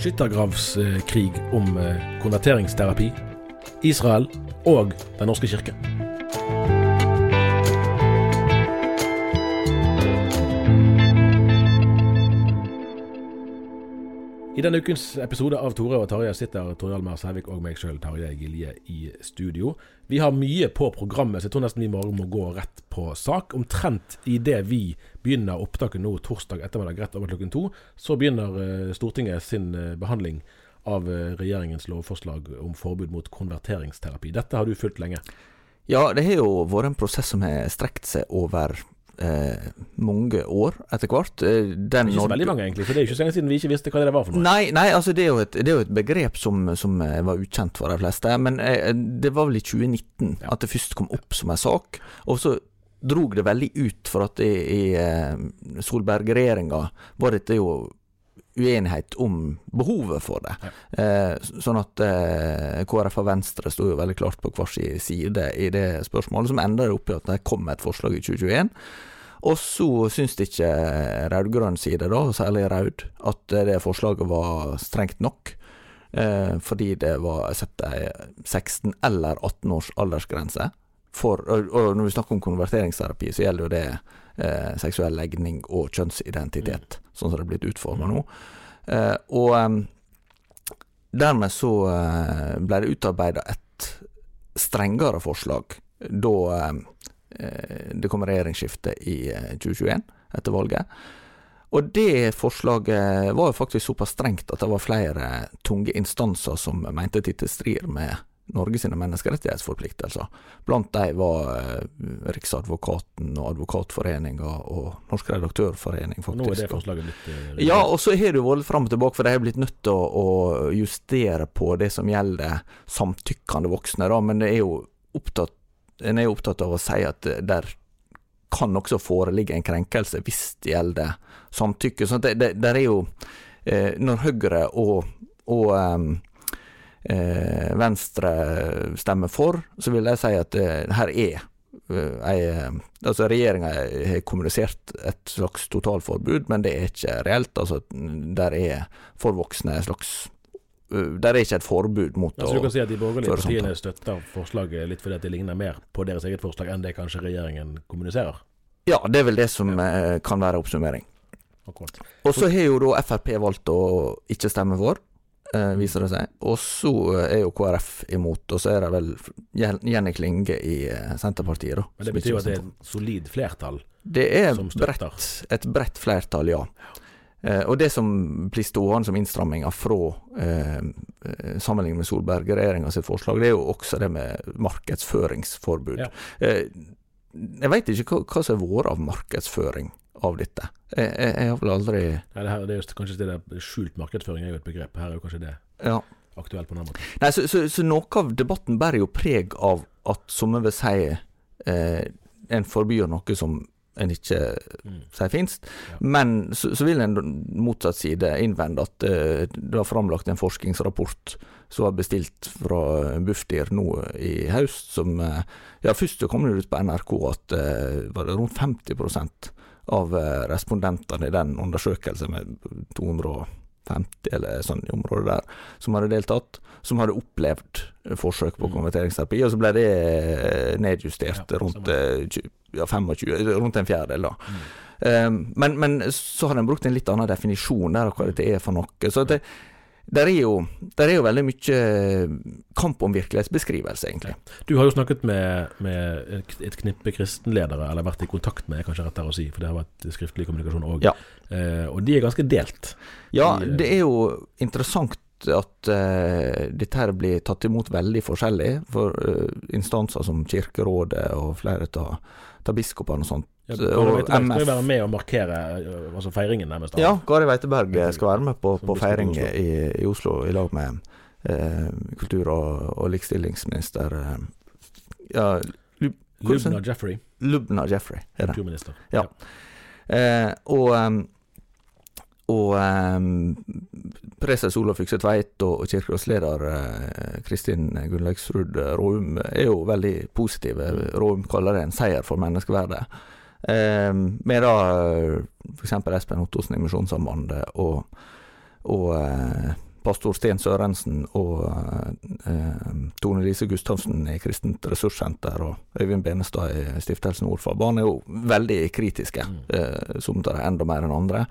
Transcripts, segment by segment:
Skyttergravskrig om eh, konverteringsterapi, Israel og Den norske kirke. I denne ukens episode av Tore og Tarjei sitter Tore Almar Sævik og meg sjøl, Tarjei Gilje, i studio. Vi har mye på programmet, så jeg tror nesten vi bare må gå rett på sak. Omtrent idet vi begynner opptaket nå torsdag ettermiddag rett over klokken to, så begynner eh, Stortinget sin eh, behandling av eh, regjeringens lovforslag om forbud mot konverteringsterapi. Dette har du fulgt lenge? Ja, det har jo vært en prosess som har strekt seg over eh, mange år etter hvert. Eh, Den Ikke så veldig mange, egentlig, for det er jo ikke så lenge siden vi ikke visste hva det var for noe. Nei, nei altså det er jo et, det er jo et begrep som, som eh, var ukjent for de fleste. Men eh, det var vel i 2019 Ja. at det først kom opp som en sak. Og så drog det veldig ut, for at i, i eh, Solberg-regjeringa var dette jo uenighet om behovet for det. Eh, sånn at eh, KrF og Venstre sto jo veldig klart på hver sin side i det spørsmålet, som enda opp i at det kom et forslag i 2021. Og så syns ikke rød-grønn side, da, særlig rød, at det forslaget var strengt nok. Eh, fordi det var satt ei 16 eller 18 års aldersgrense. For, og, og når vi snakker om konverteringsterapi, så gjelder jo det eh, seksuell legning og kjønnsidentitet, sånn som det er blitt utforma nå. Eh, og dermed så eh, ble det utarbeida et strengere forslag da det kom regjeringsskifte i eh, 2021, etter valget. Og det forslaget var jo faktisk såpass strengt at det var flere tunge instanser som mente dette strir med Norge sine menneskerettighetsforpliktelser. Blant de var eh, Riksadvokaten og Advokatforeninga og Norsk Redaktørforening, faktisk. nå er det forslaget blitt eh, ja, og så har det vært fram og tilbake, for de har blitt nødt til å justere på det som gjelder samtykkende voksne, da, men det er jo opptatt, en er opptatt av å si at der kan også foreligge en krenkelse hvis det gjelder samtykke. Så det, det der er jo eh, Når Høyre og, og eh, Venstre stemmer for, så vil jeg si at eh, her er eh, Altså Regjeringa har kommunisert et slags totalforbud, men det er ikke reelt. Altså Der er for voksne et slags Der er ikke et forbud mot Altså, du kan si at De borgerlige partiene støtter forslaget litt fordi at det ligner mer på deres eget forslag enn det kanskje regjeringen kommuniserer. Ja, det er vel det som ja. kan være oppsummering. Akkurat. Og så har jo da Frp valgt å ikke stemme for, eh, viser det seg. Og så eh, er jo KrF imot, og så er det vel Jenny Klinge i eh, Senterpartiet, da. Men det betyr jo at det er et solid flertall. Det er bredt, et bredt flertall, ja. Eh, og det som blir stående som innstramminger fra eh, eh, sammenlignet med Solberg-regjeringa sitt forslag, det er jo også det med markedsføringsforbud. Ja. Eh, jeg veit ikke hva, hva som har vært av markedsføring av dette. Jeg, jeg, jeg har vel aldri Nei, det, her, det er jo kanskje det der skjult markedsføring er jo et begrep. Her er jo kanskje det Ja. aktuelt på den måten. Nei, så, så, så noe av debatten bærer jo preg av at som jeg vil si eh, en forbyr noe som en ikke Mm. sier finst. Ja. Men så, så vil en motsatt side innvende at uh, det var framlagt en forskningsrapport som var bestilt fra Bufdir nå i høst, som uh, Ja, først så kom det ut på NRK at uh, var det rundt 50% av respondentene i den undersøkelsen med 250 eller sånn i området der, som hadde deltatt, som hadde opplevd forsøk på Mm. konverteringsterapi, og så ble det eh, nedjustert Ja, rundt eh, ja, 25, rundt en fjerdedel, da. Mm. Um, men, men så har en brukt en litt annen definisjon der av hva dette er for noe. Så det, der er, jo, der er jo veldig mye kamp om virkelighetsbeskrivelse, egentlig. Du har jo snakket med, med et- knippe kristenledere, eller vært i kontakt med, kanskje rettere å si, for det har vært skriftlig kommunikasjon òg. Ja. Eh, og de er ganske delt. Ja, eh, det er jo interessant at uh, dette her blir tatt imot veldig forskjellig. For uh, instanser som Kirkerådet og flere av biskopene og sånt. Ja, Kari Veiteberg skal jo være med og markere eh, altså feiringen, nærmest. Ja, Kari Veiteberg skal være med på, på feiring i, i Oslo i lag med eh, kultur- og, og likestillingsminister ja, Lub Lubna Jeffrey, Lubna Jeffrey, er det. kulturminister. Ja. Eh, og um, og um, preses Olav Fykse Tveit og, kirkerådsleder eh, Kristin Gunnlaugsrud Råum er jo veldig positive. Råum kaller det en seier for menneskeverdet. Eh, med da f.eks. Espen Ottosen i Misjonssambandet og, og eh, pastor Sten Sørensen og eh, Tone Lise Gustavsen i Kristent Ressurssenter og Øyvind Benestad i Stiftelsen Ordfab. Han er jo veldig kritiske, Mm. eh, som tar enda mer enn andre.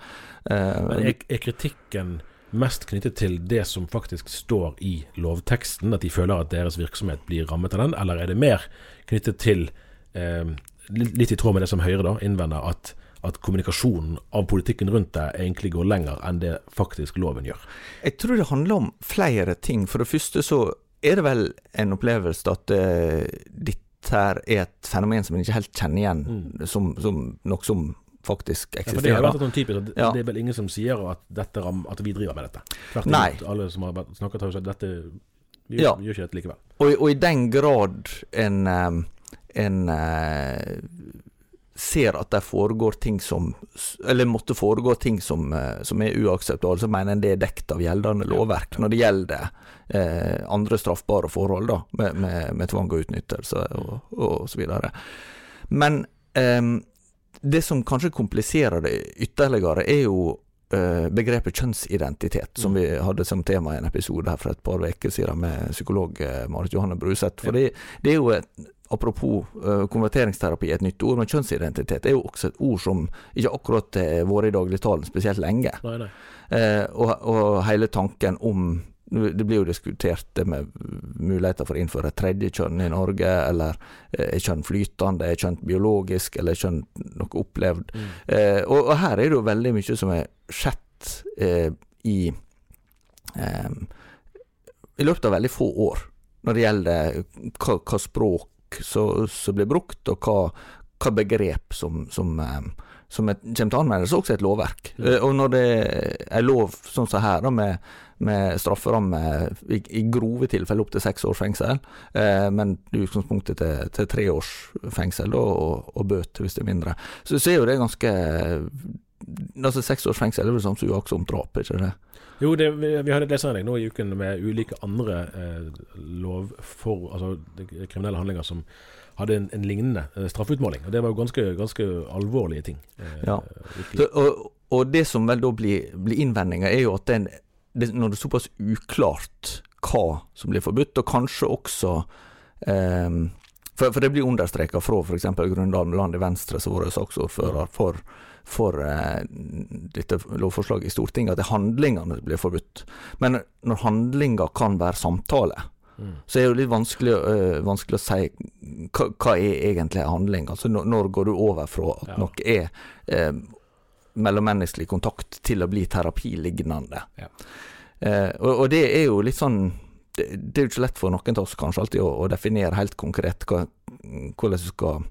Eh, Men er, er kritikken mest knyttet til det som faktisk står i lovteksten, at de føler at deres virksomhet blir rammet av den, eller er det mer knyttet til, eh, litt i tråd med det som Høyre da innvender, at, at kommunikasjonen av politikken rundt det egentlig går lenger enn det faktisk loven gjør? Jeg tror det handler om flere ting. For det første så er det vel en opplevelse at uh, dette her er et fenomen som en ikke helt kjenner igjen Mm. som, som noe som faktisk Ja, det eksisterer. vært sånn typisk at Ja. Det er vel ingen som sier at, dette ram, at vi driver med dette. Tvert imot. Alle som har snakket, har jo sagt dette vi, Ja. gjør ikke dette likevel. Og, og i den grad en, eh, en eh, ser at det foregår ting som Eller måtte foregå ting som, eh, som er uakseptable, så mener en det er dekt av gjeldende lovverk når det gjelder eh, andre straffbare forhold, da, med, med, med tvang og utnyttelse og, og så videre. Men eh, det som kanskje kompliserer det ytterligere, er jo eh, begrepet kjønnsidentitet, som vi hadde som tema i en episode her for et par uker siden med psykolog eh, Marit Johanne Bruseth. For det, det er jo et Apropos eh, konverteringsterapi, et nytt ord, men kjønnsidentitet er jo også et ord som ikke akkurat har vært i dagligtalen spesielt lenge. Nei, nei. Eh, og, og hele tanken om Det blir jo diskutert med muligheter for å innføre et tredje kjønn i Norge, eller eh, er kjønn flytende, er kjønn biologisk, eller er kjønn noe opplevd. Mm. Eh, og, og her er det jo veldig mye som er skjedd eh, i eh, I løpet av veldig få år, når det gjelder hva, hva språk som blir brukt, og hva, hva begrep som, som, eh, som er, kommer til anvendelse, også et lovverk. Mm. Eh, og når det er lov, sånn som her, da, med, med strafferamme i, i grove tilfeller opp til seks års fengsel, eh, men i utgangspunktet til, til tre års fengsel da, og, og bøter hvis det er mindre, så, så er jo det ganske Altså Seks års fengsel er vel sånn som uaktsomt drap, ikke det? Jo, det, vi, vi hadde et leserinnlegg nå i uken med ulike andre eh, lov for, altså, kriminelle handlinger som hadde en, en lignende eh, straffeutmåling. Og Det var jo ganske, ganske alvorlige ting. Eh, Ja. Så, og, og det som vel da blir, blir innvendinga, er jo at den, det, når det er såpass uklart hva som blir forbudt, og kanskje også ehm, for, for det blir understreka fra f.eks. Grunddal Land i Venstre, som har vært saksordfører for, for eh, dette lovforslaget i Stortinget, at det er handlingene som blir forbudt. Men når handlinger kan være samtale, Mm. så er det jo litt vanskelig, øh, vanskelig å si hva, hva er egentlig en handling. Altså når, når går du over fra at Ja. noe er eh, mellommenneskelig kontakt til å bli terapilignende. Ja. Eh, og, og det er jo litt sånn det, det er jo ikke lett for noen av oss kanskje alltid å, å definere helt konkret hva, hvordan du skal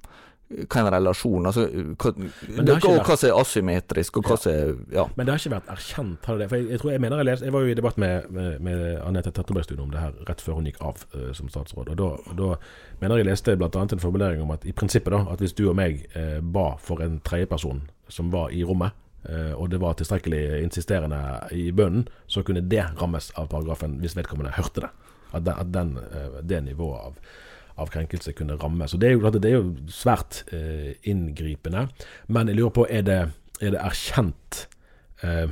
hva er en relasjon altså, hva, det og vært- hva som er asymmetrisk, og hva som er Ja. Men det har ikke vært erkjent, har det det? For jeg, jeg tror jeg mener jeg leste Jeg var jo i debatt med, med, med Anette Tettebergstuen om det her rett før hun gikk av uh, som statsråd. Og da, da mener jeg leste bl.a. en formulering om at i prinsippet da, at hvis du og meg eh, ba for en tredjeperson som var i rommet, eh, og det var tilstrekkelig insisterende i bønnen, så kunne det rammes av paragrafen hvis vedkommende hørte det. At, den, at den, eh, det nivået av av krenkelse kunne ramme. Så Det er jo, det er jo svært eh, inngripende. Men jeg lurer på, er det, er det erkjent eh,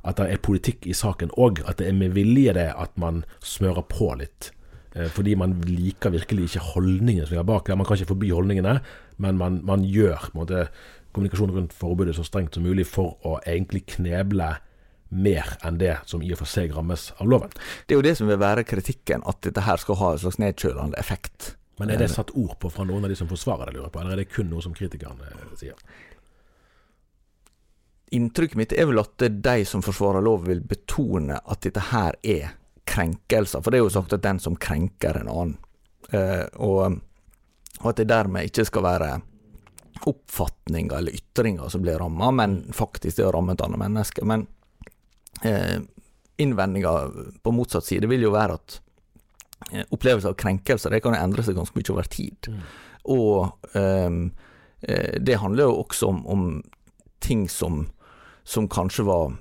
at det er politikk i saken òg? At det er med vilje det at man smører på litt? Eh, fordi man liker virkelig ikke holdningene som ligger bak. Man kan ikke forby holdningene, men man, man gjør måte, kommunikasjonen rundt forbudet så strengt som mulig for å egentlig kneble mer enn det som i og for seg rammes av loven. Det er jo det som vil være kritikken, at dette her skal ha en slags nedkjølende effekt. Men er det satt ord på fra noen av de som forsvarer det, lurer på, eller er det kun noe som kritikerne eh, sier? Inntrykket mitt er vel at det er de som forsvarer lov, vil betone at dette her er krenkelser. For det er jo sagt at den som krenker en annen. Eh, og, at det dermed ikke skal være oppfatninger eller ytringer som blir ramma, men faktisk det å ramme et annet menneske. Men eh, innvendinga på motsatt side vil jo være at eh, opplevelser av krenkelser det kan endre seg ganske mye over tid. Mm. Og eh, det handler jo også om, om ting som, som kanskje var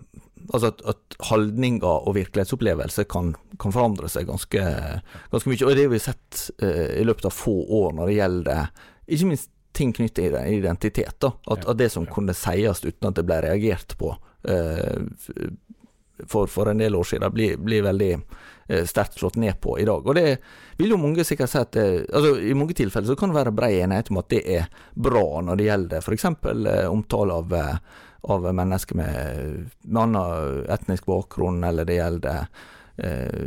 Altså at, at holdninger og virkelighetsopplevelser kan, kan forandre seg ganske, ganske mye. Og det har vi sett uh, i løpet av få år når det gjelder ikke minst ting knyttet til identitet. Da. At, at det som kunne sies uten at det ble reagert på eh, for, for en del år siden, blir, blir veldig eh, sterkt slått ned på i dag. Og det vil jo mange sikkert si at det, altså, I mange tilfeller så kan det være brei enighet om at det er bra når det gjelder f.eks. Eh, omtale av, eh, av mennesker med, med annen etnisk bakgrunn, eller det gjelder eh,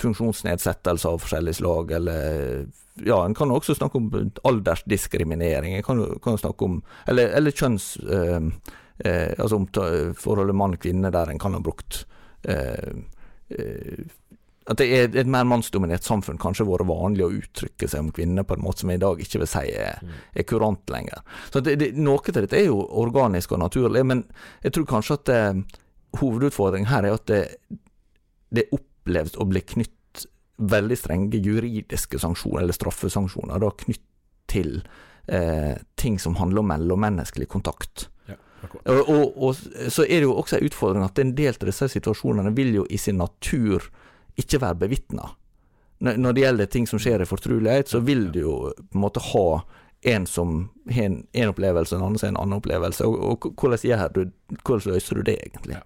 funksjonsnedsettelser av forskjellig slag, eller ja, en kan også snakke om aldersdiskriminering. En kan, kan snakke om Eller, eller kjønns... Eh, eh, altså om forholdet mann-kvinne, der en kan ha brukt eh, eh, At det er et mer mannsdominert samfunn kanskje vært vanlig å uttrykke seg om kvinner på en måte som jeg i dag ikke vil si er, er kurant lenger. Så det, det, Noe av dette er jo organisk og naturlig, men jeg tror kanskje at eh, hovedutfordringen her er at det, det oppleves å bli knytt veldig strenge juridiske sanksjoner, eller straffesanksjoner, da knytt til eh, ting som handler om mellommenneskelig kontakt. Og, og, og så er det jo også en utfordring at en del av disse situasjonene vil jo i sin natur ikke være bevitna. Når det gjelder ting som skjer i fortrolighet, så vil du jo på en måte ha en som har en, en opplevelse, en annen som har en annen opplevelse. Og, hvordan gjør du Hvordan løser du det, egentlig?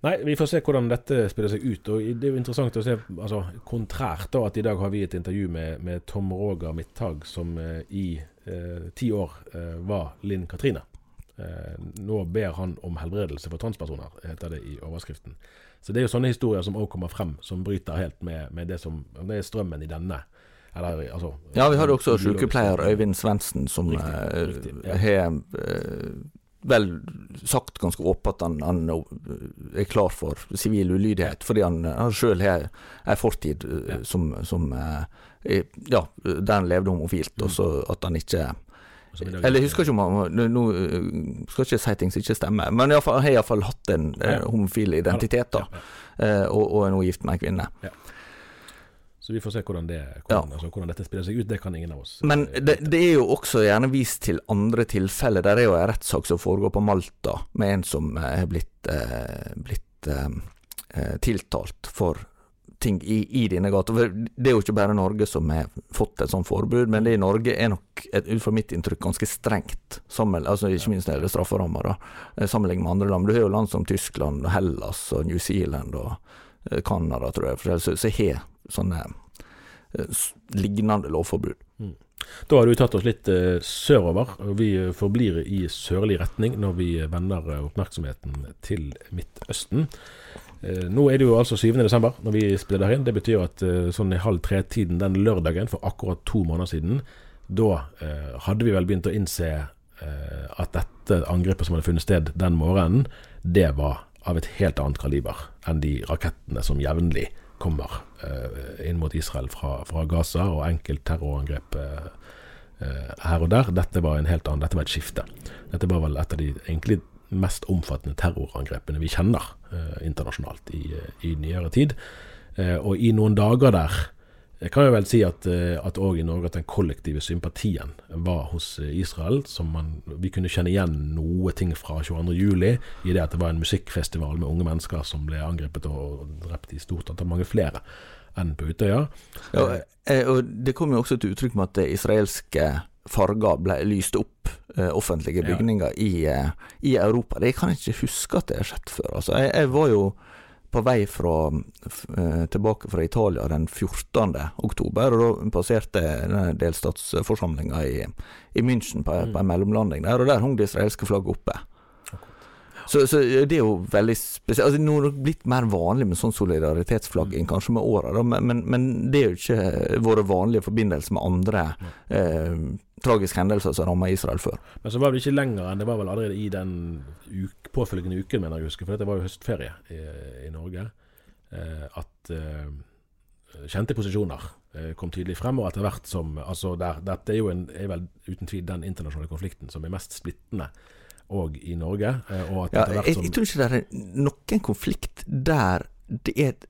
Nei, vi får se hvordan dette spiller seg ut. og Det er jo interessant å se, altså kontrært da, at i dag har vi et intervju med, med Tom Roger Midthag, som eh, i eh, ti år eh, var Linn Katrine. Eh, nå ber han om helbredelse for transpersoner, heter det i overskriften. Så det er jo sånne historier som òg kommer frem, som bryter helt med, med det som det er strømmen i denne. Eller, altså, Ja, vi har også sykepleier Øyvind Svendsen, som eh, ja. har eh, vel sagt ganske åpent at han, han er klar for sivil ulydighet, fordi han, han sjøl har ei fortid Ja. som, som Ja, der han levde homofilt, Mm. og så at han ikke Eller jeg husker ikke om han Nå eh, skal ikke si ting som ikke stemmer, men fall, har iallfall hatt en eh, homofil identitet, da, Ja, ja. eh, og, og er nå gift med ei kvinne. Så vi får se hvordan, det, Ja. altså, hvordan dette spiller seg ut. Det kan ingen av oss Men eh, det, det er jo også gjerne vist til andre tilfeller. Der er jo en rettssak som foregår på Malta, med en som er blitt, eh, blitt eh, eh, tiltalt for ting i, i denne gata. For Det er jo ikke bare Norge som har fått et sånt forbud, men det i Norge er nok, ut fra mitt inntrykk, ganske strengt. Sammen, altså Ikke minst når det gjelder strafferammer, eh, sammenlignet med andre land. Du har jo land som Tyskland, og Hellas og New Zealand og eh, Canada, tror jeg, så, har sånne eh, lignende lovforbud. Da har du tatt oss litt eh, sørover, vi forblir i sørlig retning når vi vender oppmerksomheten til Midtøsten. Eh, nå er det jo altså 7. desember når vi spiller inn. Det betyr at eh, sånn i halv tre-tiden den lørdagen for akkurat to måneder siden, da eh, hadde vi vel begynt å innse eh, at dette angrepet som hadde funnet sted den morgenen, det var av et helt annet kaliber enn de rakettene som jevnlig kommer eh, inn mot Israel fra, fra Gaza, og enkeltterrorangrep eh, eh, her og der. Dette var en helt annen, dette var et skifte. Dette var vel et av de egentlig mest omfattende terrorangrepene vi kjenner eh, internasjonalt i, i, nyere tid. Eh, og i noen dager der jeg kan jo vel si at òg i Norge at den kollektive sympatien var hos Israel. som man, Vi kunne kjenne igjen noe ting fra 22.07. i det at det var en musikkfestival med unge mennesker som ble angrepet og drept i stort antall, mange flere enn på Utøya. Ja, eh, og Det kom jo også til uttrykk med at det israelske farger ble lyst opp eh, offentlige bygninger ja. i, eh, i, Europa. Det kan jeg ikke huske at det har skjedd før. Altså, jeg, jeg, var jo på vei fra, eh, tilbake fra Italia den 14. oktober, og da passerte delstatsforsamlinga i, i München på, på en mm. mellomlanding der, og der hang det israelske flagget oppe. Så, så, det er jo veldig spesielt. Altså, nå har det blitt mer vanlig med sånn solidaritetsflagging kanskje med åra, men, men, det er jo ikke våre vanlige forbindelser med andre eh, tragiske hendelser som ramma Israel før. Men så var det ikke lenger enn det var vel allerede i den uke, påfølgende uken, mener jeg husker, for dette var jo høstferie i, i Norge, eh, at eh, kjente posisjoner eh, kom tydelig frem. Og etter hvert som altså der, Dette er jo en, er vel uten tvil den internasjonale konflikten som er mest splittende òg i Norge. Eh, ja, jeg, jeg, tror ikke det er noen konflikt der det er et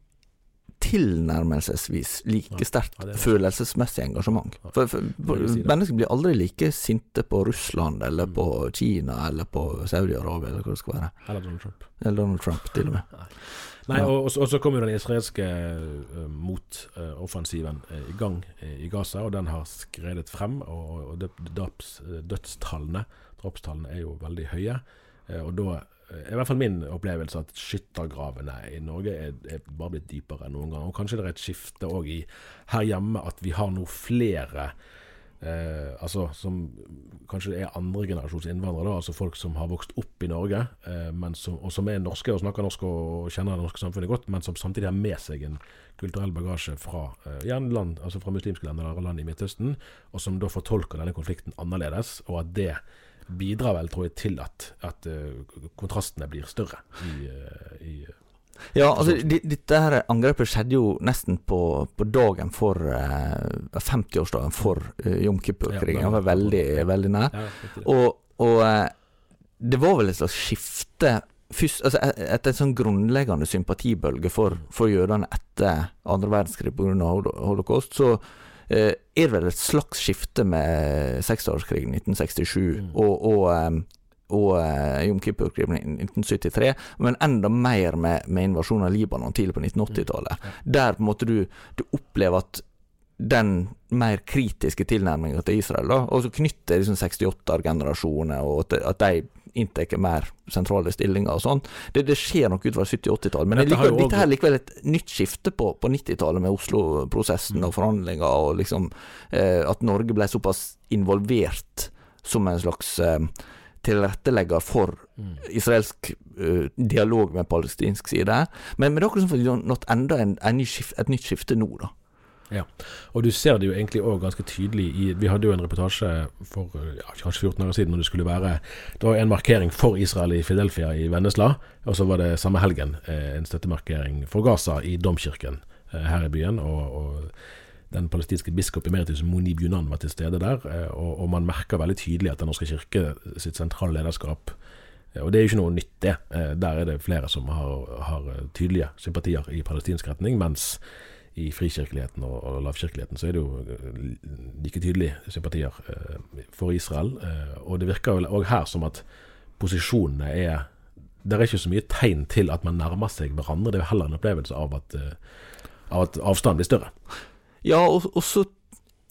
tilnærmelsesvis like sterkt ja, følelsesmessig engasjement. For, for, for Mennesker blir aldri like sinte på Russland eller mm. på Kina eller på Saudi-Arabia eller hva det skal være. Eller Donald Trump. Eller Donald Trump, til og med. Nei, ja. og, og, så kom jo den israelske uh, motoffensiven uh, i gang uh, i Gaza, og den har skredet frem. Og, og dødstallene drapstallene er jo veldig høye. Eh, og da er i hvert fall min opplevelse at skyttergravene i Norge er, er, bare blitt dypere enn noen gang. Og kanskje det er et skifte òg her hjemme, at vi har nå flere eh, altså som kanskje er andregenerasjons innvandrere, da, altså folk som har vokst opp i Norge, eh, som, og som er norske og snakker norsk og kjenner det norske samfunnet godt, men som samtidig har med seg en kulturell bagasje fra eh, land, altså fra muslimske land eller land i Midtøsten, og som da fortolker denne konflikten annerledes, og at det bidrar vel, tror jeg, til at, at uh, kontrastene blir større i, uh, i ja, altså dette her angrepet skjedde jo nesten på, på dagen for uh, 50-årsdagen for uh, Jom Kippur-krigen. Det var veldig, veldig nær. Og, og, og det var vel et slags skifte først, altså Etter et, et sånn grunnleggende sympatibølge for, for jødene etter andre verdenskrig pga. holocaust, så Eh, er det vel et slags skifte med seksårskrigen 1967 mm. og, og, um, og Jom Kippur-krigen i 1973, men enda mer med, med invasjonen av Libanon tidlig på 1980-tallet. Mm. Der på en måte du, du opplever at den mer kritiske tilnærminga til Israel, da, og så knytter liksom 68-generasjoner og at, at de inntar mer sentrale stillinger og sånn. Det, det, skjer nok utover 70-80-tallet. Men dette, likevel, dette er likevel et nytt skifte på, på 90-tallet med Oslo-prosessen og forhandlinger, og liksom eh, at Norge ble såpass involvert som en slags eh, tilrettelegger for mm. israelsk uh, dialog med palestinsk side. Men, men det er akkurat som for nådd enda en, en ny skift, et nytt skifte nå, da. Ja, og du ser det jo egentlig òg ganske tydelig i Vi hadde jo en reportasje for ja, kanskje 14 år siden når det skulle være Det var en markering for Israel i Fidelfia i Vennesla, og så var det samme helgen eh, en støttemarkering for Gaza i Domkirken eh, her i byen. og, og den palestinske biskop emeritus Moni Bunan var til stede der, eh, og, og man merker veldig tydelig at Den norske kirke sitt sentrale lederskap og det er jo ikke noe nytt, det. Der er det flere som har, har tydelige sympatier i palestinsk retning, mens i frikirkeligheten og, og lavkirkeligheten, så er det jo eh, like tydelige sympatier eh, for Israel. Eh, og det virker vel òg her som at posisjonene er Det er ikke så mye tegn til at man nærmer seg hverandre. Det er heller en opplevelse av at, av at avstanden blir større. Ja, og, og, så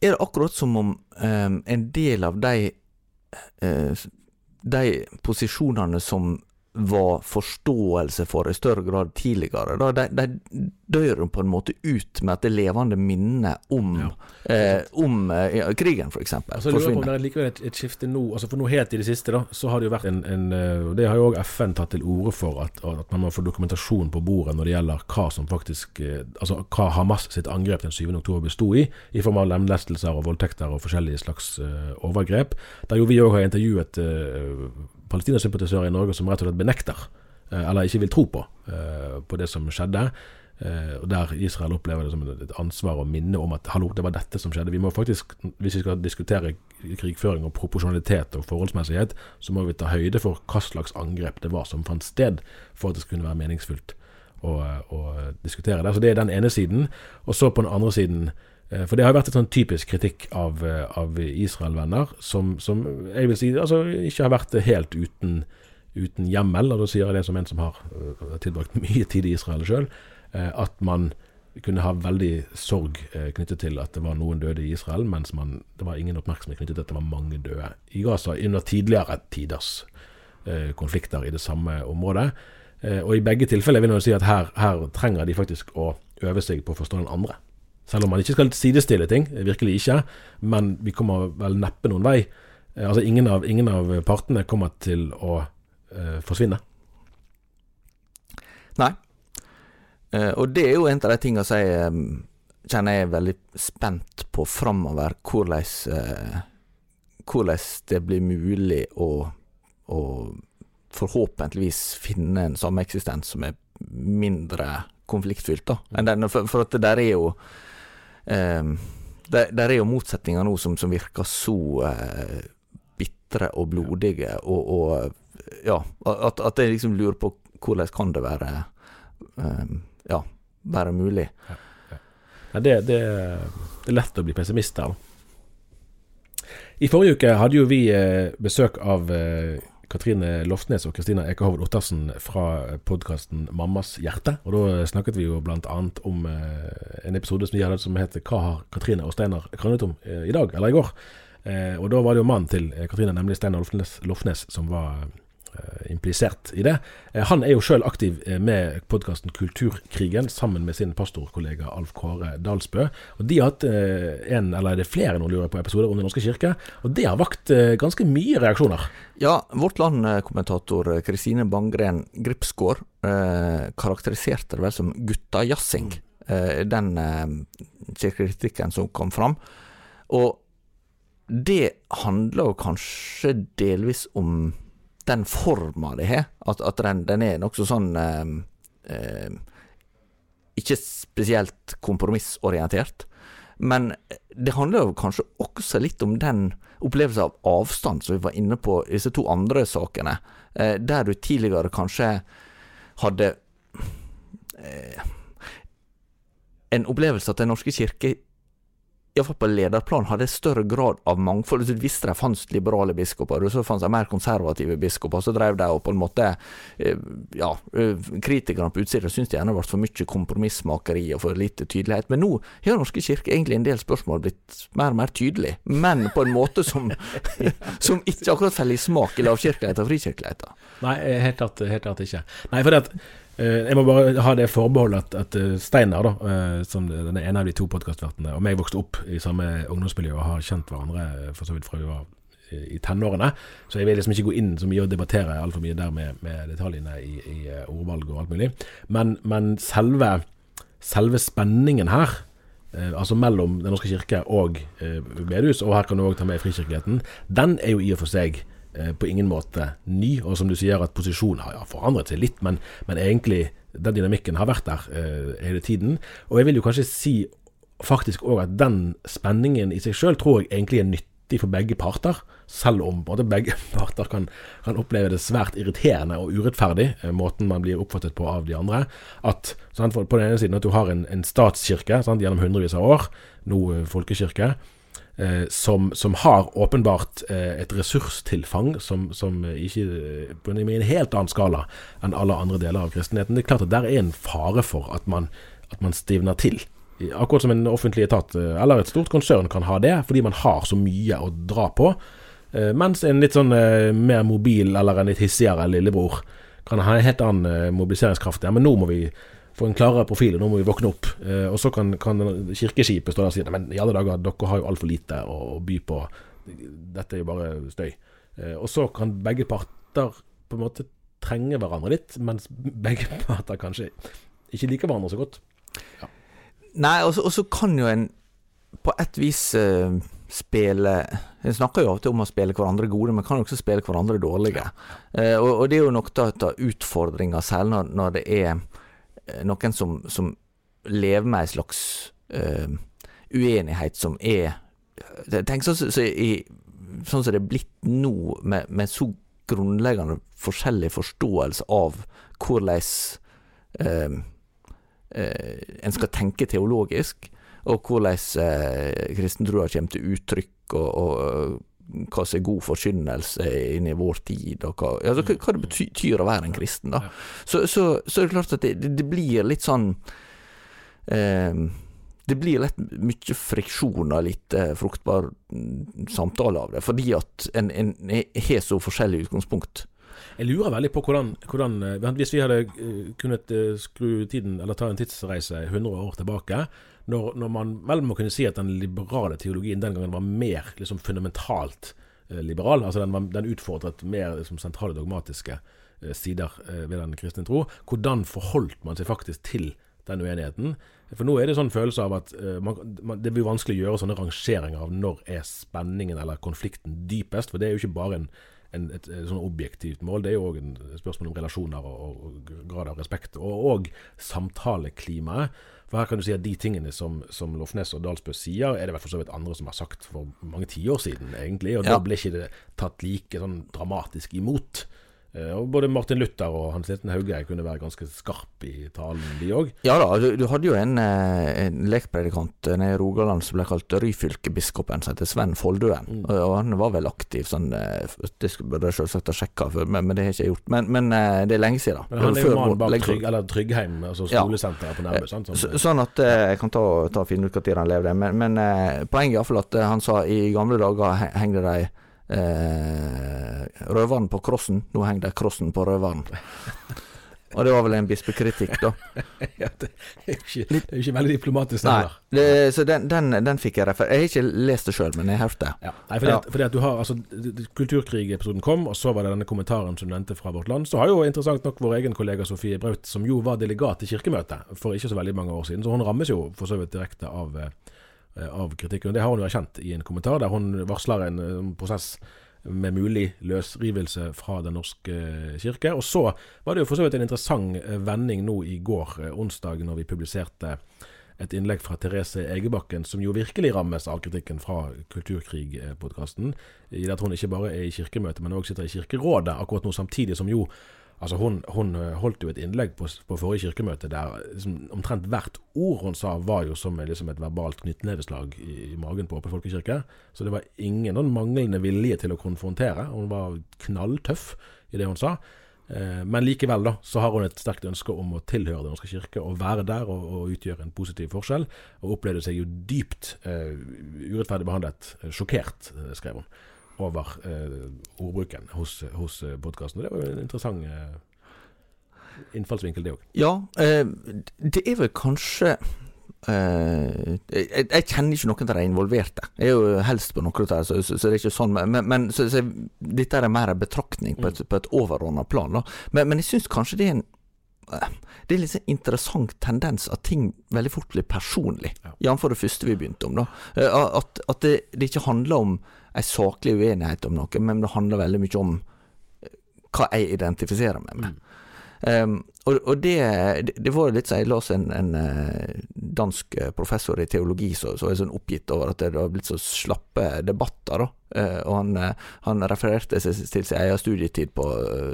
er det akkurat som om eh, en del av de, eh, de posisjonene som var forståelse for i større grad tidligere. Da, de, de dør på en måte ut med at det levende minnet om, ja. eh, om ja, krigen, f.eks. Altså, lurer på om det er likevel et, et, skifte nå. altså For nå helt i det siste da, så har det jo vært en, en eh, Det har jo òg FN tatt til orde for, at, at, man må få dokumentasjon på bordet når det gjelder hva som faktisk eh, Altså hva Hamas sitt angrep den 7. oktober besto i, i form av lemlestelser og voldtekter og forskjellige slags uh, overgrep. Der jo vi òg har intervjuet uh, palestinasympatisører i Norge som rett og slett benekter, eh, eller ikke vil tro på, eh, på det som skjedde. Eh, og Der Israel opplever det som et ansvar å minne om at hallo, det var dette som skjedde. Vi må faktisk, Hvis vi skal diskutere krigføring og proporsjonalitet og forholdsmessighet, så må vi ta høyde for hva slags angrep det var som fant sted, for at det skulle være meningsfullt å, å diskutere det. Så Det er den ene siden. Og så på den andre siden For det har vært et sånn typisk kritikk av, av Israel-venner som, som, jeg vil si altså, ikke har vært helt uten, uten hjemmel. Og da sier jeg det som en som har tilbrakt mye tid i Israel sjøl. Eh, at man kunne ha veldig sorg eh, knyttet til at det var noen døde i Israel, mens man, det var ingen oppmerksomhet knyttet til at det var mange døde i Gaza under tidligere tiders eh, konflikter i det samme området. og i begge tilfeller vil jeg si at her, her, trenger de faktisk å øve seg på å forstå den andre. Selv om man ikke skal sidestille ting, virkelig ikke, men vi kommer vel neppe noen vei. altså ingen av, ingen av partene kommer til å forsvinne. Nei, Uh, og det er jo en av de tingene som jeg um, kjenner jeg er veldig spent på framover. Hvordan, hvordan det blir mulig å, å forhåpentligvis finne en sameksistens som er mindre konfliktfylt, da. Enn den, for, for, at det der er jo um, der, der, er jo motsetninger nå som, som virker så eh, bitre og blodige, og, og ja, at, at jeg liksom lurer på hvordan kan det være eh, ja, være mulig. Ja, ja. det, det, det, er lett å bli pessimist der. I forrige uke hadde jo vi eh, besøk av eh, Katrine Lofsnes og Kristina Ekehovd Ottersen fra podkasten Mammas hjerte. Og da snakket vi jo bl.a. om eh, en episode som vi som heter 'Hva har Katrine og Steinar kranglet om i dag?' eller i går. og da var det jo mannen til Katrine, nemlig Steinar Lofnes, Lofnes, som var Eh, implisert i det. Eh, han er jo sjøl aktiv eh, med podkasten Kulturkrigen sammen med sin pastorkollega Alf Kåre Dalsbø. Og De har hatt en, eller er det flere nå lurer på, episoder om Den norske kirke. Og det har vakt ganske mye reaksjoner. Ja, Vårt Land-kommentator Kristine Bangren Gripsgaard eh, karakteriserte det vel som guttajazzing, eh, den eh, kirkekritikken som kom fram. Og det handler jo kanskje delvis om den forma det har, at, at den, den, er nokså sånn eh, eh, Ikke spesielt kompromissorientert. Men det handler jo kanskje også litt om den opplevelsen av avstand som vi var inne på i disse to andre sakene, eh, der du tidligere kanskje hadde eh, en opplevelse at Den norske kirke iallfall på lederplan hadde større grad av mangfold. Du visste det fantes liberale biskoper, så fantes det mer konservative biskoper. Så drev de og på en måte eh, Ja, eh, kritikerne på utsida syntes det gjerne ble for mye kompromissmakeri og for lite tydelighet. Men nå har norske kirke egentlig en del spørsmål blitt mer og mer tydelig, men på en måte som, som ikke akkurat faller i smak i lavkirkeligheten og frikirkeligheten. Nei, helt klart, ikke. Nei, for det at jeg må bare ha det forbeholdet at, at eh, Steinar, da, eh, som den ene av de to podkastvertene, og meg vokste opp i samme ungdomsmiljø og har kjent hverandre for så vidt fra vi var i tenårene. Så jeg vil liksom ikke gå inn så mye og debattere altfor mye der med, med detaljene i, i, ordvalg og alt mulig. Men, men selve, selve, spenningen her, eh, altså mellom Den norske kirke og eh, bedehus, og her kan du òg ta med frikirkeligheten, den er jo i og for seg Eh, på ingen måte ny. Og som du sier, at posisjonen har forandret seg litt, men, men, egentlig den dynamikken har vært der eh, hele tiden. Og jeg vil jo kanskje si faktisk òg at den spenningen i seg sjøl tror jeg egentlig er nyttig for begge parter. Selv om både begge parter kan, kan, oppleve det svært irriterende og urettferdig, eh, måten man blir oppfattet på av de andre. At sant, På den ene siden at du har en, en statskirke sant, gjennom hundrevis av år, nå eh, folkekirke eh, som, som, har åpenbart eh, et ressurstilfang som, som ikke eh, på en, en helt annen skala enn alle andre deler av kristenheten. Det er klart at der er en fare for at man, at man stivner til. Akkurat som en offentlig etat eh, eller et stort konsern kan ha det, fordi man har så mye å dra på. Eh, mens en litt sånn eh, mer mobil eller en litt hissigere lillebror kan ha en helt annen mobiliseringskraft. Ja, men nå må vi få en klarere profil, og nå må vi våkne opp. Eh, og så kan, kan kirkeskipet stå der og si men i alle dager, dere har jo altfor lite å, by på. Dette er jo bare støy. Eh, og så kan begge parter på en måte trenge hverandre litt, mens begge parter kanskje ikke liker hverandre så godt. Ja. Nei, og så kan jo en på et vis uh, spille En snakker jo alltid om å spille hverandre gode, men kan jo også spille hverandre dårlige. Uh, og, og, det er jo noe av utfordringa, særlig når, når det er Eh, noen som, som lever med ei slags uh, uenighet som er Tenk sånn som så, sånn det er blitt nå, med, med så grunnleggende forskjellig forståelse av hvordan uh, uh, en skal tenke teologisk, og hvordan uh, kristentroa kommer til uttrykk, og, og hva som er god forkynnelse inn i vår tid, og hva, altså, hva det betyr å være en kristen. da. Så, så, så er det klart at det, det blir litt sånn eh, Det blir lett mye friksjon og litt eh, fruktbar mm, samtale av det, fordi at en, en har så forskjellig utgangspunkt. Jeg lurer veldig på hvordan, hvordan eh, Hvis vi hadde eh, kunnet eh, skru tiden, eller ta en tidsreise 100 år tilbake, når, når, man vel må kunne si at den liberale teologien den gangen var mer liksom, fundamentalt eh, liberal. altså Den, den utfordret mer liksom, sentrale dogmatiske eh, sider eh, ved den kristne tro. Hvordan forholdt man seg faktisk til den uenigheten? For nå er det sånn følelse av at eh, man, man, det blir vanskelig å gjøre sånne rangeringer av når er spenningen eller konflikten dypest. For det er jo ikke bare en en, et, et, sånn objektivt mål. Det er jo òg et spørsmål om relasjoner og, og, grad av respekt. Og, og samtaleklimaet. For her kan du si at de tingene som, som Lofnes og Dalsbø sier, er det vel for så vidt andre som har sagt for mange tiår siden, egentlig. Og ja. da ble ikke det tatt like sånn dramatisk imot. Eh, og Både Martin Luther og Hans Liten Hauge kunne være ganske skarp i talen, de òg. Ja da, du, du, hadde jo en, eh, en lekpredikant nede i Rogaland som ble kalt Ryfylkebiskopen, som heter Sven Foldøen. Mm. Og, han var vel aktiv sånn eh, Det burde jeg selvsagt ha sjekka, men, men, det har jeg ikke gjort. Men, men det er lenge siden. Men han er jo mannen bak trygg, Tryggheim, altså skolesenteret ja. på Nærbø. Sånn, så, sånn, at jeg kan ta, ta finne ut når han levde. Men, men poenget er iallfall at han sa i gamle dager hengte de eh, røveren på krossen. Nå henger det krossen på røveren. Og det var vel en bispekritikk, da. ja, det er ikke, det er ikke veldig diplomatisk Nei, Nei, så den, den, den, fikk jeg referert. Jeg har ikke lest det sjøl, men jeg har hørt det. Ja. Nei, fordi, ja. at, fordi at du har, altså, Kulturkrig-episoden kom, og så var det denne kommentaren som du nevnte fra Vårt Land. Så har jo interessant nok vår egen kollega Sofie Braut, som jo var delegat i Kirkemøtet for ikke så veldig mange år siden, så hun rammes jo for så vidt direkte av Eh, av kritikken. Det har hun jo erkjent i en kommentar, der hun varsler en, en prosess med mulig løsrivelse fra Den norske kirke. Og så var det jo for så vidt en interessant eh, vending nå i går, eh, onsdag, når vi publiserte et innlegg fra Therese Egebakken, som jo virkelig rammes av kritikken fra Kulturkrig-podkasten. I det at hun ikke bare er i kirkemøte, men også sitter i Kirkerådet akkurat nå, samtidig som jo Altså hun, hun, eh, holdt jo et innlegg på, på forrige kirkemøte der liksom, omtrent hvert ord hun sa, var jo som liksom et verbalt knyttneveslag i, i, magen på Åpen folkekirke. Så det var ingen noen manglende vilje til å konfrontere. Hun var knalltøff i det hun sa. Eh, men likevel da, så har hun et sterkt ønske om å tilhøre Den norske kirke og være der og, og utgjøre en positiv forskjell. Og opplevde seg jo dypt eh, urettferdig behandlet, eh, sjokkert, eh, skrev hun over eh, ordbruken hos, hos eh, podkasten. Det var jo en interessant eh, innfallsvinkel, det òg. Ja, det er vel kanskje Uh, jeg, jeg, kjenner ikke noen av de involverte. Jeg er jo helst på noe av dem, så, så, så, det er ikke sånn. Men, men så, dette er mer en betraktning på et, på et overordna plan. Men, men, jeg syns kanskje det er en det er en litt sånn interessant tendens at ting veldig fort blir personlig, ja. jf. det første vi begynte om. da. At, at det, det, ikke handler om en saklig uenighet om noe, men det handler veldig mye om eh, hva jeg identifiserer meg med. Mm. Um, og, og det, det, var litt sånn Jeg leste en, en, eh, dansk eh, professor i teologi som så, så er sånn oppgitt over at det har blitt så slappe debatter. da. Uh, og han, han, refererte til sin egen studietid på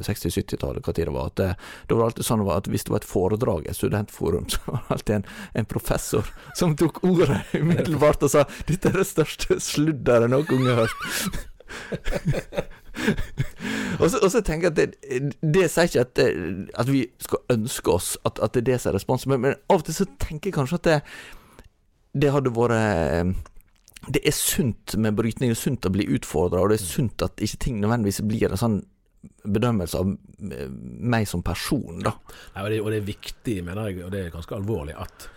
60-70-tallet, hva tid det var. At det, det var alltid sånn at hvis det var et foredrag et studentforum, så var det alltid en, en professor som tok ordet umiddelbart og sa 'Dette er det største sludderet noen gang har hørt'. og, så, og, så, tenker jeg at det, det sier ikke at, at, vi skal ønske oss at, at, det er det som er responsen, men, men, av og til så tenker jeg kanskje at det, det hadde vært Det er sunt med brytning, det er sunt å bli utfordra, og det er sunt at ikke ting nødvendigvis blir en sånn bedømmelse av meg som person, da. Ja, og, det, og det er viktig, mener jeg, og det er ganske alvorlig, at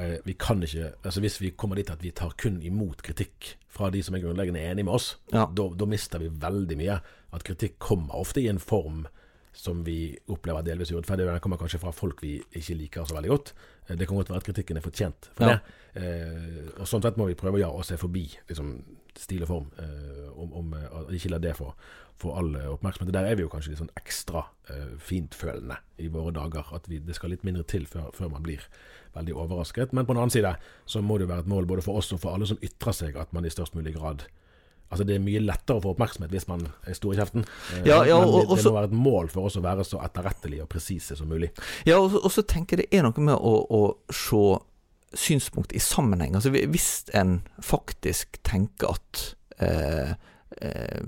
Eh, vi kan ikke altså Hvis vi kommer dit at vi tar kun imot kritikk fra de som er grunnleggende enige med oss, ja. da mister vi veldig mye. At kritikk kommer ofte i en form som vi opplever delvis urettferdig. Den kommer kanskje fra folk vi ikke liker så veldig godt. Eh, det kan godt være at kritikken er fortjent for ja. det. Eh, og Sånn sett må vi prøve ja, å se forbi liksom, stil og form, eh, om, om at ikke la det få, all eh, oppmerksomhet. Der er vi jo kanskje litt sånn ekstra eh, fintfølende i våre dager. At vi, det skal litt mindre til før, før, man blir veldig overrasket. Men på den annen side så må det jo være et mål både for oss og for alle som ytrer seg, at man i størst mulig grad Altså Det er mye lettere å få oppmerksomhet hvis man er stor i kjeften. Eh, ja, ja, men det, og, det må være et mål for oss å være så etterrettelige og presise som mulig. Ja, og, og så tenker jeg det er noe med å, å se synspunkt i sammenheng. Altså Hvis en faktisk tenker at eh, eh,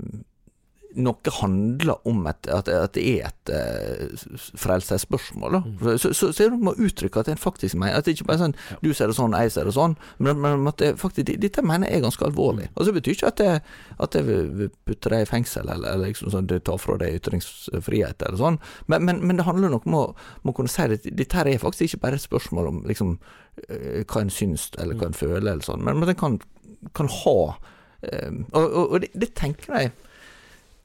noe handler om et, at, at, det er et uh, frelsesspørsmål. Mm. Så, så, så, du må uttrykke at en faktisk mener At det ikke bare er sånn ja. du ser det sånn, jeg ser det sånn, men, men at det faktisk, dette mener jeg er ganske alvorlig. Mm. Og så betyr ikke at det, at jeg vil putte deg i fengsel, eller, eller liksom sånn, det tar fra deg ytringsfrihet, eller sånn, men, men, men, det handler nok om å, om å kunne si at dette her er faktisk ikke bare et spørsmål om liksom, uh, hva en syns, eller hva en mm. føler, eller sånn, men, at en kan, kan ha um, Og, og, og det, det tenker jeg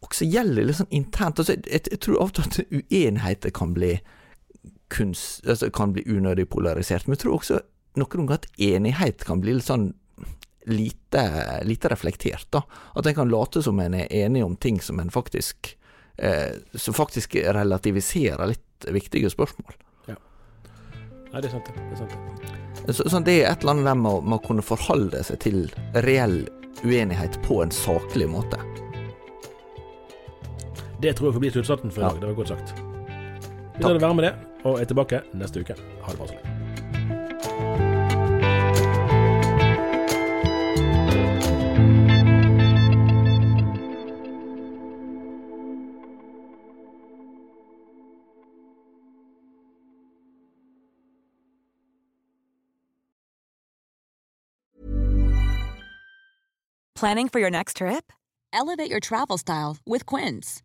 også gjelder litt sånn internt. Altså, jeg, jeg, tror ofte at uenigheter kan bli kunst, altså, kan bli unødig polarisert. Men jeg tror også noen ganger at enighet kan bli litt sånn lite, lite reflektert. da. At en kan late som en er enig om ting som en faktisk eh, som faktisk relativiserer litt viktige spørsmål. Ja. Nei, det er sant, det. er sant. Så, sånn, det er et eller annet med med å kunne forholde seg til reell uenighet på en saklig måte. Det tror jeg får bli sluttsatsen for i dag. Det var godt sagt. Vi lar det være med det, og er tilbake neste uke. Ha det bra så lenge. Planning for your next trip? Elevate your travel style with Quince.